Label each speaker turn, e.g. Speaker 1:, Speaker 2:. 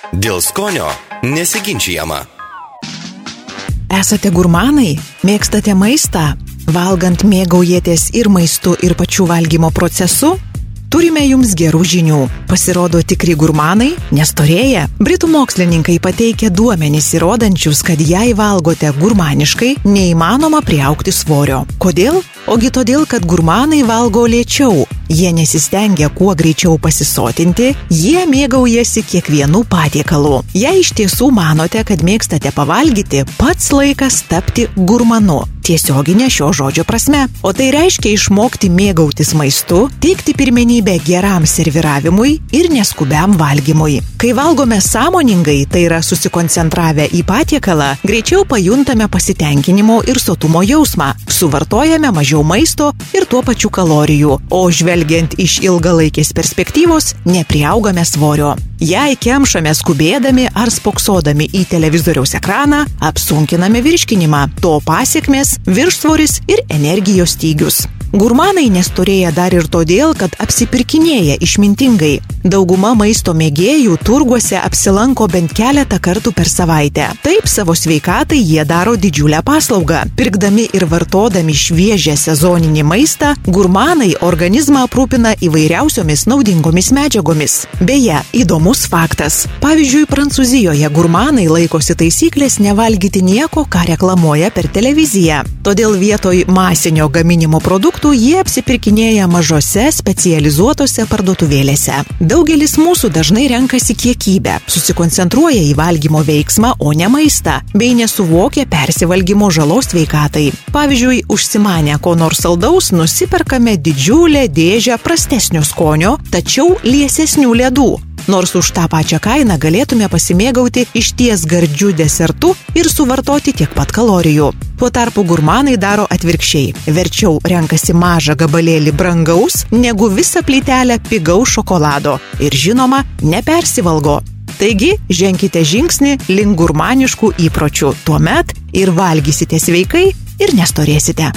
Speaker 1: Dėl skonio nesiginčiama.
Speaker 2: Esate gurmanai? Mėgstate maistą? Valgant mėgaujatės ir maistu, ir pačiu valgymo procesu? Turime jums gerų žinių. Pasirodo tikri gurmanai nestorėja. Britų mokslininkai pateikia duomenys įrodančius, kad jei valgote gurmaniškai, neįmanoma priaukti svorio. Kodėl? Ogi todėl, kad gurmanai valgo lėčiau. Jie nesistengia kuo greičiau pasisotinti, jie mėgaujasi kiekvienu patiekalu. Jei iš tiesų manote, kad mėgstate pavalgyti, pats laikas tapti gurmanu tiesioginė šio žodžio prasme. O tai reiškia išmokti mėgautis maistu, teikti pirmenybę geram serviravimui ir neskubiam valgymui. Kai valgome sąmoningai, tai yra susikoncentravę į patiekalą, greičiau pajuntame pasitenkinimo ir sotumo jausmą, suvartojame mažiau maisto ir tuo pačiu kalorijų, o žvelgiant iš ilgalaikės perspektyvos, nepriaugame svorio. Jei kemšame skubėdami ar spoksodami į televizoriaus ekraną, apsunkiname virškinimą. To pasiekmes - viršsvoris ir energijos stygius. Gurmanai nestorėja dar ir todėl, kad apsipirkinėja išmintingai. Dauguma maisto mėgėjų turguose apsilanko bent keletą kartų per savaitę. Taip savo sveikatai jie daro didžiulę paslaugą. Pirkdami ir vartodami šviežią sezoninį maistą, gurmanai organizmą aprūpina įvairiausiomis naudingomis medžiagomis. Beje, įdomus faktas. Pavyzdžiui, Prancūzijoje gurmanai laikosi taisyklės nevalgyti nieko, ką reklamuoja per televiziją. Todėl vietoj masinio gaminimo produktų produktų jie apsipirkinėja mažose specializuotose parduotuvėlėse. Daugelis mūsų dažnai renkasi kiekybę, susikoncentruoja į valgymo veiksmą, o ne maistą, bei nesuvokia persivalgymo žalos sveikatai. Pavyzdžiui, užsimanę ko nors saldaus, nusiperkame didžiulę dėžę prastesnio skonio, tačiau liesesnių ledų nors už tą pačią kainą galėtume pasimėgauti išties gardžių desertų ir suvartoti tiek pat kalorijų. Tuo tarpu gurmanai daro atvirkščiai. Verčiau renkasi mažą gabalėlį brangaus, negu visą plytelę pigaus šokolado. Ir žinoma, nepersivalgo. Taigi, ženkite žingsnį link gurmaniškų įpročių. Tuomet ir valgysite sveikai, ir nestorėsite.